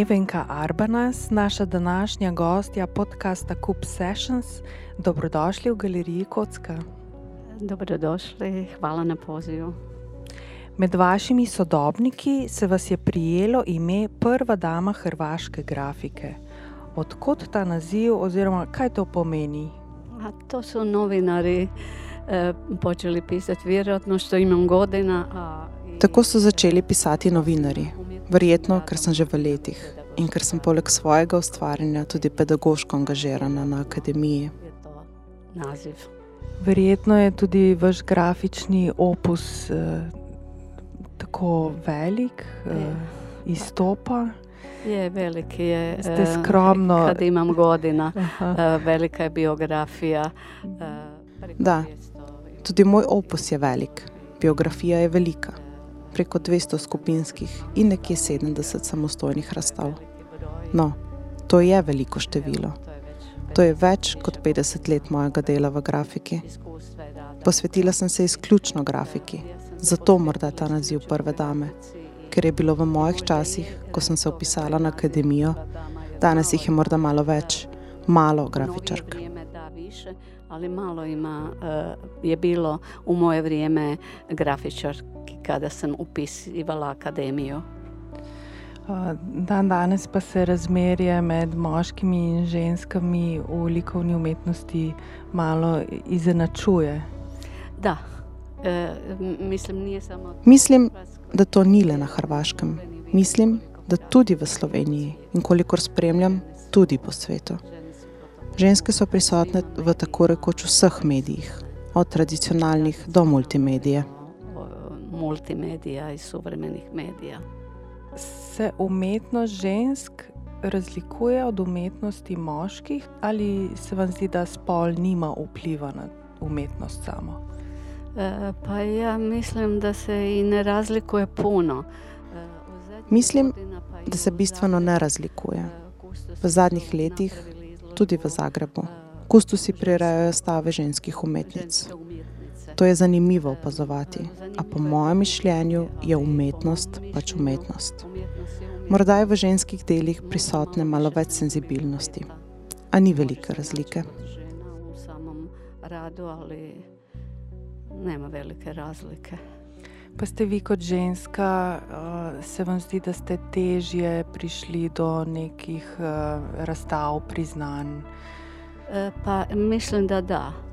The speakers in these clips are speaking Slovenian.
Nevenka Arbanas, naša današnja gostja podcasta Coop Sessions. Dobrodošli v galeriji Kocka. Dobrodošli, hvala na pozivu. Med vašimi sodobniki se vas je prijelo ime prva dama hrvaške grafike. Odkot ta naziv, oziroma kaj to pomeni? A to su novinari e, počeli pisati, vjerojatno što imam godina. A. Tako so začeli pisati novinari, verjetno, ker sem že v letih in ker sem poleg svojega ustvarjanja tudi pedagoško angažirana na akademiji. Je to naziv. Verjetno je tudi vaš grafični opus eh, tako velik, eh, izstopa. Je veliki je. Ste e, skromno. Kad imam godina, Aha. e, velika je biografija. e, preko Da. 200 Tudi moj opus je velik, biografija je velika, preko 200 skupinskih in nekje 70 samostojnih razstav. No, to je veliko število. To je več, kot 50 let mojega dela v grafiki. Posvetila sem se izključno grafiki, zato morda ta naziv prve dame, ker je bilo v mojih časih, ko sem se upisala na akademijo, danes jih je morda malo več, malo grafičark. Ali malo ima, e, je bilo u moje vrijeme grafičarki kada sam upisivala akademiju. Eh, Dan danes pa se razmerje med moškimi in ženskami v likovni umetnosti malo izenačuje. Da, e, mislim nije samo... Mislim, da to ni le na Hrvaškem. Mislim, da tudi v Sloveniji in kolikor spremljam, tudi po svetu. Ženske so prisotne v tako rekoč vseh medijih, od tradicionalnih do multimedije. Multimedija i suvremenih medija. Se umetnost žensk razlikuje od umetnosti moških, ali se vam zdi, da spol nima vpliva na umetnost samo? E, pa ja mislim da se i ne razlikuje puno. E, Mislim, Da se bistveno ne razlikuje. e, V zadnjih letih, tudi v Zagrebu, e, kustosi prirejajo stave ženskih umetnic. To je zanimivo opazovati, a po mojem mišljenju je umetnost pač umetnost. Morda je v ženskih delih prisotne malo več senzibilnosti, a ni velike razlike. radu, ali nema velike razlike. Pa ste vi kot ženska, uh, se vam zdi, da ste težje prišli do nekih uh, razstav, priznanj? E, pa mislim da da.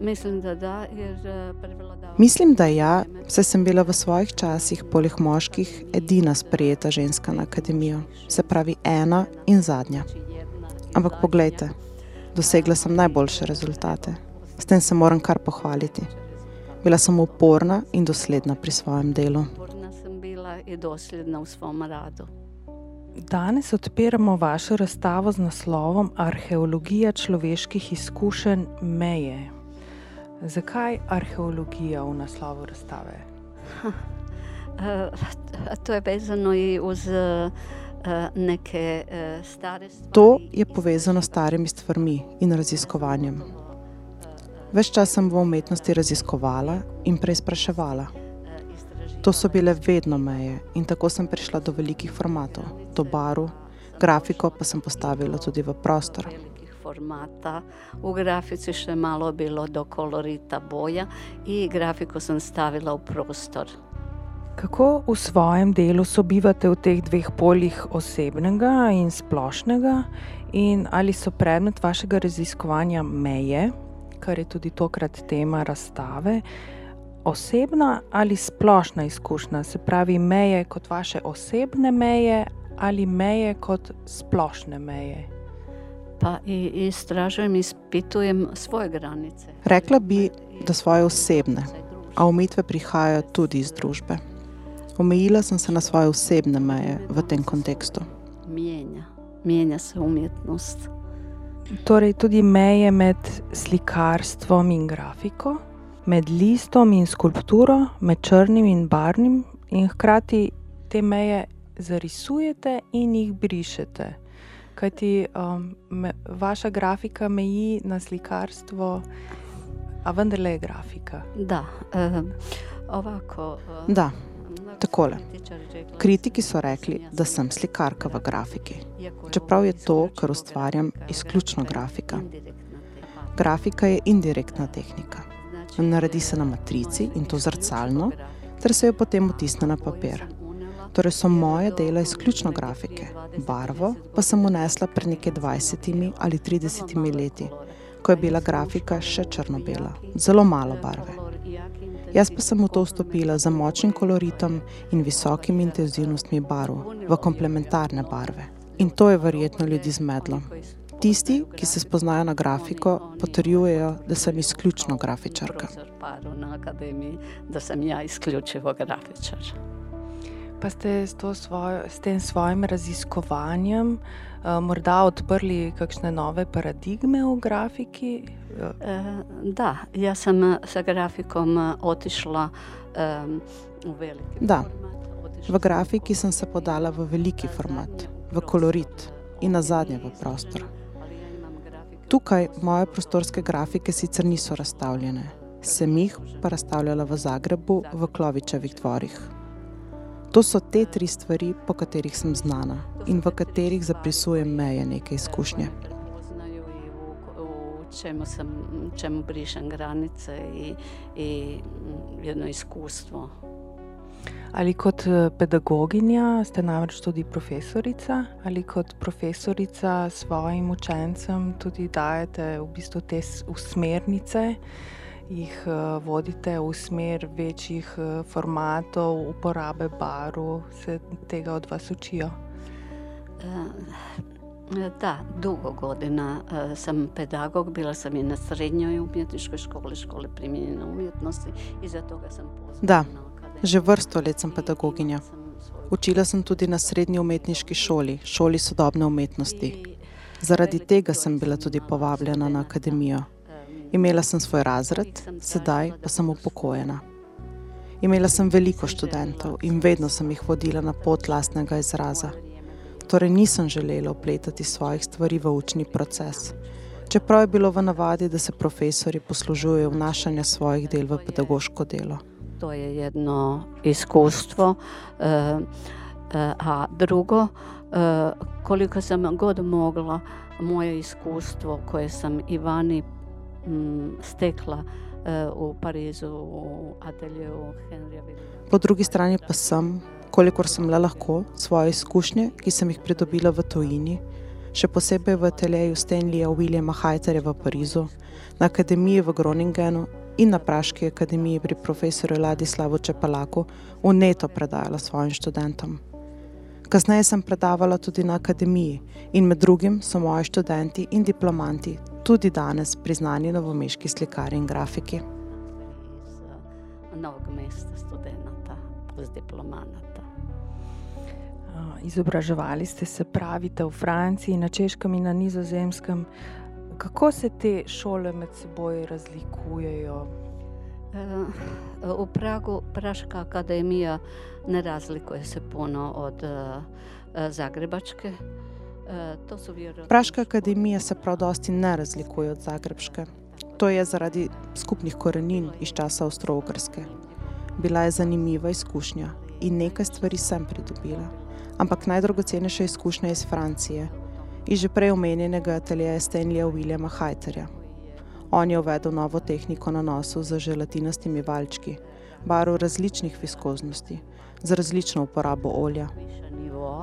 Mislim da da, jer e, prevladava... Mislim, da ja, saj sem bila v svojih časih, poleg moških, edina sprejeta ženska na akademijo, se pravi ena in zadnja. Ampak poglejte, dosegla sem najboljše rezultate. S tem se moram kar pohvaliti. Bila sem uporna in dosledna pri svojem delu. Uporna sam bila i dosljedna u svom radu. Danes odpiramo vašo razstavo z naslovom Arheologija človeških izkušenj meje. Zakaj arheologija v naslovu razstave? E, a to je vezano uz e, e, neke stare stvari. To je povezano s starimi stvarmi in raziskovanjem. Ves čas sem v umetnosti raziskovala in preizpraševala. To so bile vedno meje in tako sem prišla do velikih formatov, do baru, grafiko pa sem postavila tudi v prostor. Formata. U grafici je malo bilo do kolorita boja i grafiku sam stavila u prostor. Kako v svojem delu sobivate v teh dveh poljih osebnega in splošnega, in ali so predmet vašega raziskovanja meje, kar je tudi tokrat tema razstave, osebna ali splošna izkušnja, se pravi meje kot vaše osebne meje ali meje kot splošne meje? Pa i istražujem, ispitujem svoje granice. Rekla bi, da svoje osebne, a umetve prihajajo tudi iz družbe. Omejila sem se na svoje osebne meje v tem kontekstu. Mijenja. Mijenja se umjetnost. Torej, tudi meje med slikarstvom in grafiko, med listom in skulpturo, med črnim in barvnim, in hkrati te meje zarisujete in jih brišete. Kajti um, me, vaša grafika meji na slikarstvo, a vendarle je grafika. Da, e, ovako... e, Da, Takole. Kritiki so rekli, da sem slikarka v grafiki, čeprav je to, kar ustvarjam, izključno grafika. Grafika je indirektna tehnika. Naredi se na matrici in to zrcalno, ter se jo potem otisne na papir. Torej so moje dela izključno grafike, barvo pa sem unesla pred nekaj 20 ali 30 leti, ko je bila grafika še črno-bela, zelo malo barve. Jaz pa sem v to vstopila z močnim koloritom in visokimi intenzivnostmi barv v komplementarne barve. In to je verjetno ljudi zmedlo. Tisti, ki se spoznajo na grafiko, potrjujejo, da sem izključno grafičarka. Na akademiji, da sem ja izključivo grafičar. Pa ste s, svojo, s tem svojim raziskovanjem uh, morda odprli kakšne nove paradigme v grafiki? Uh, da, jaz sem s grafikom otišla um, v veliki da. format. V grafiki sem se podala v veliki format, v kolorit in na zadnje v prostor. Tukaj moje prostorske grafike sicer niso razstavljene, sem jih pa razstavljala v Zagrebu v Klovičevih dvorih. To so te tri stvari, po katerih sem znana in v katerih zaprisujem meje neke izkušnje. Čemu, sem, čemu brišem granice in, in jedno izkustvo. Ali kot eh, pedagoginja ste namreč tudi profesorica, ali kot profesorica svojim učencem tudi dajete v bistvu te usmernice, jih uh, vodite v smer večjih uh, formatov, uporabe barv, se tega od vas učijo? Uh, da, dolgo godina sem pedagog, bila sem in na srednjoj umetniškoj šoli, šole primenjene umetnosti in zato sem pozvala. Da, že vrsto let sem pedagoginja. Učila sem tudi na srednji umetniški šoli, šoli sodobne umetnosti. Zaradi tega sem bila tudi povabljena na akademijo. Imela sem svoj razred, sedaj pa sem upokojena. Imela sem veliko študentov in vedno sem jih vodila na pot lastnega izraza. Torej nisem želela opletati svojih stvari v učni proces. Čeprav je bilo v navadi, da se profesori poslužujejo vnašanja svojih del v pedagoško delo. To je jedno izkustvo. Uh, a drugo, uh, koliko sem god mogla, moje izkustvo koje sam i vani stekla eh, v Parizu, v ateljeju Henrija Vilija. Po drugi strani pa sem, kolikor sem le lahko, svoje izkušnje, ki sem jih pridobila v tujini, še posebej v ateljeju Stanleya Williama Hajterja v Parizu, na akademiji v Groningenu in na Praški akademiji pri profesorju Ladislavu Čepalaku, v neto predajala svojim študentom. Kasneje sem predavala tudi na akademiji in med drugim so moji študenti in diplomanti tudi danes priznani novomeški slikari in grafiki. Iz novega mesta študenta, plus diplomanata. Izobraževali ste se, pravite, v Franciji, na Češkem in na Nizozemskem. Kako se te šole med seboj razlikujejo? V Pragu Praška akademija ne razlikuje se puno od Zagrebačke. Praška akademija se prav dosti ne razlikuje od Zagrebške. To je zaradi skupnih korenin iz časa Avstro-Ogrske. Bila je zanimiva izkušnja in nekaj stvari sem pridobila. Ampak najdragocenejša izkušnja je iz Francije, iz že prej omenjenega ateljeja Stanleya Williama Hajterja. On je uvedel novo tehniko nanosov z želatinastimi valčki, barv različnih viskoznosti, z različno uporabo olja.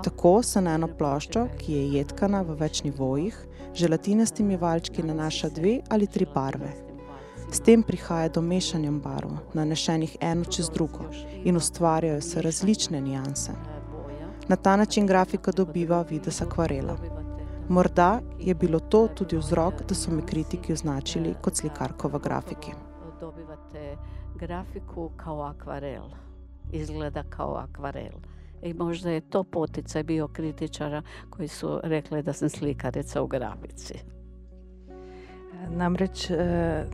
Tako se na eno ploščo, ki je jedkana v več nivojih, želatinastimi valčki nanaša dve ali tri barve. S tem prihaja do mešanja barv, nanešenih eno čez drugo, in ustvarjajo se različne nijanse. Na ta način grafika dobiva videz akvarela. Morda je bilo to tudi vzrok, da so me kritiki označili kot slikarko v grafiki. Dobivate grafiko kot akvarel, izgleda kot akvarel. I možda je to poticaj bio kritičara koji su rekli da sam slikarica u grafici. Namreč eh,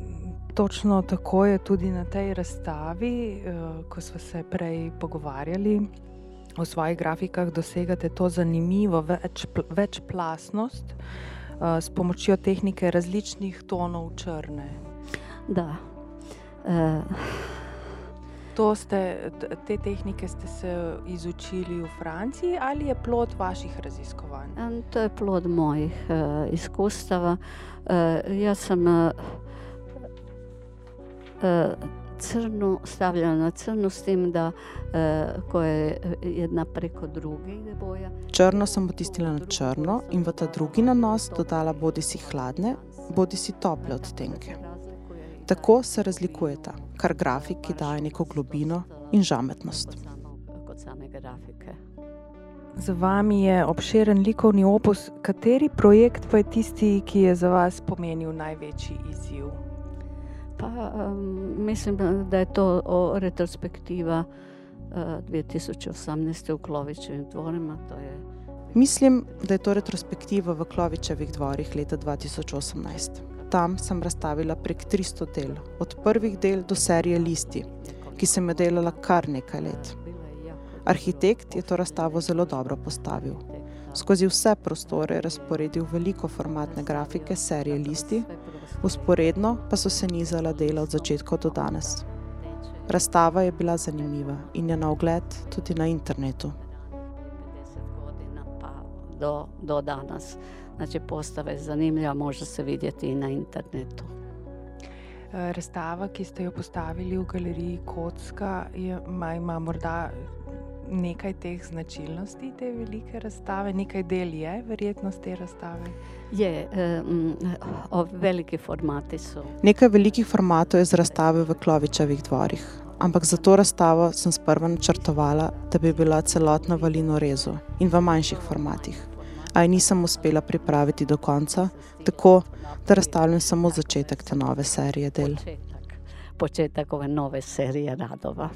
točno tako je tudi na tej razstavi, eh, ko smo se prej pogovarjali o svojih grafikah, dosegate to zanimivo več, večplasnost eh, s pomočjo tehnike različnih tonov črne. Da. Uh, Ste, te tehnike ste se izučili v Franciji ali je plod vaših raziskovanj? To je plod mojih uh, izkustava. Uh, jaz sem uh, uh, crno stavljala na crno, s tem, da uh, ko je ena preko druge boja. Črno sem potistila na črno in v ta drugi nanos dodala bodi si hladne, bodi si tople odtenke. Tako se razlikujeta, kar grafiki daje neko globino in žametnost. Za vami je obširen likovni opus. Kateri projekt pa je tisti, ki je za vas pomenil največji izziv? Pa, um, mislim, da je to retrospektiva uh, 2018 v Klovičevih dvorih. Je... Mislim, da je to retrospektiva v Klovičevih dvorih leta 2018 tam sem razstavila prek 300 del, od prvih del do serije Listi, ki sem jo delala kar nekaj let. Arhitekt je to razstavo zelo dobro postavil. Skozi vse prostore je razporedil veliko formatne grafike serije Listi, usporedno pa so se nizala dela od začetka do danes. Razstava je bila zanimiva in je na ogled tudi na internetu. Do, do danes. Znači, postava je zanimiva, može se vidjeti i na internetu. Razstava, ki ste jo postavili v galeriji Kocka, je, ima morda nekaj teh značilnosti te velike razstave, nekaj del je verjetnost te razstave. Je, um, veliki formati so. Nekaj velikih formatov je z razstave v Klovičevih dvorih. Ampak za to razstavo sem sprva načrtovala, da bi bila celotna v Lino rezu in v manjših formatih a je nisem uspela pripraviti do konca, tako da razstavljam samo začetek te nove serije del. Početek ove nove serije radova.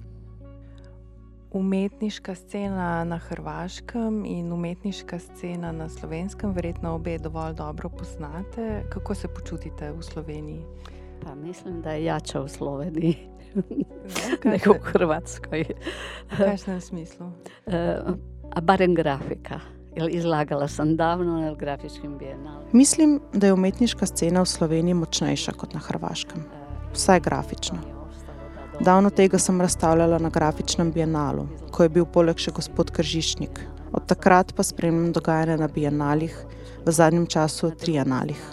Umetniška scena na Hrvaškem in umetniška scena na Slovenskem, verjetno obe dovolj dobro poznate. Kako se počutite v Sloveniji? Pa mislim, da je jača v Sloveniji. Ne, v Hrvatskoj. V kakšnem smislu? Uh, a barem grafika. Izlagala sem davno na grafičnem bienalu. Mislim, da je umetniška scena v Sloveniji močnejša kot na Hrvaškem. Vsaj grafično. Davno tega sem razstavljala na grafičnem bienalu, ko je bil poleg še gospod Kržišnik. Od takrat pa spremljam dogajanje na bienalih, v zadnjem času trienalih.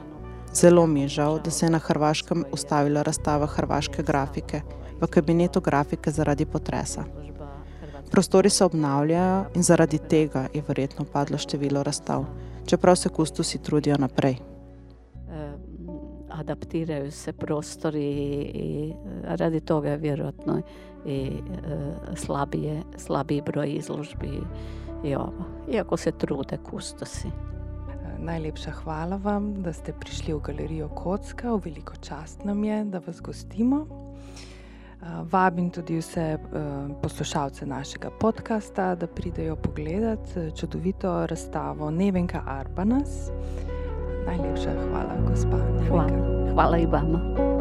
Zelo mi je žal, da se je na Hrvaškem ustavila razstava hrvaške grafike v kabinetu grafike zaradi potresa. Prostori se obnavljajo in zaradi tega je verjetno padlo število razstav, čeprav se kustosi trudijo naprej. Adaptirajo se prostori in zaradi tega je verjetno slabije, slabiji broj izložbi, iako se trude kustosi. Najlepša hvala vam, da ste prišli v galerijo Kocka, v veliko čast nam je, da vas gostimo. Vabim tudi vse poslušalce našega podcasta, da pridejo pogledat čudovito razstavo Nevenka Arbanas. Najlepša hvala, gospa. Hvala, hvala in vama.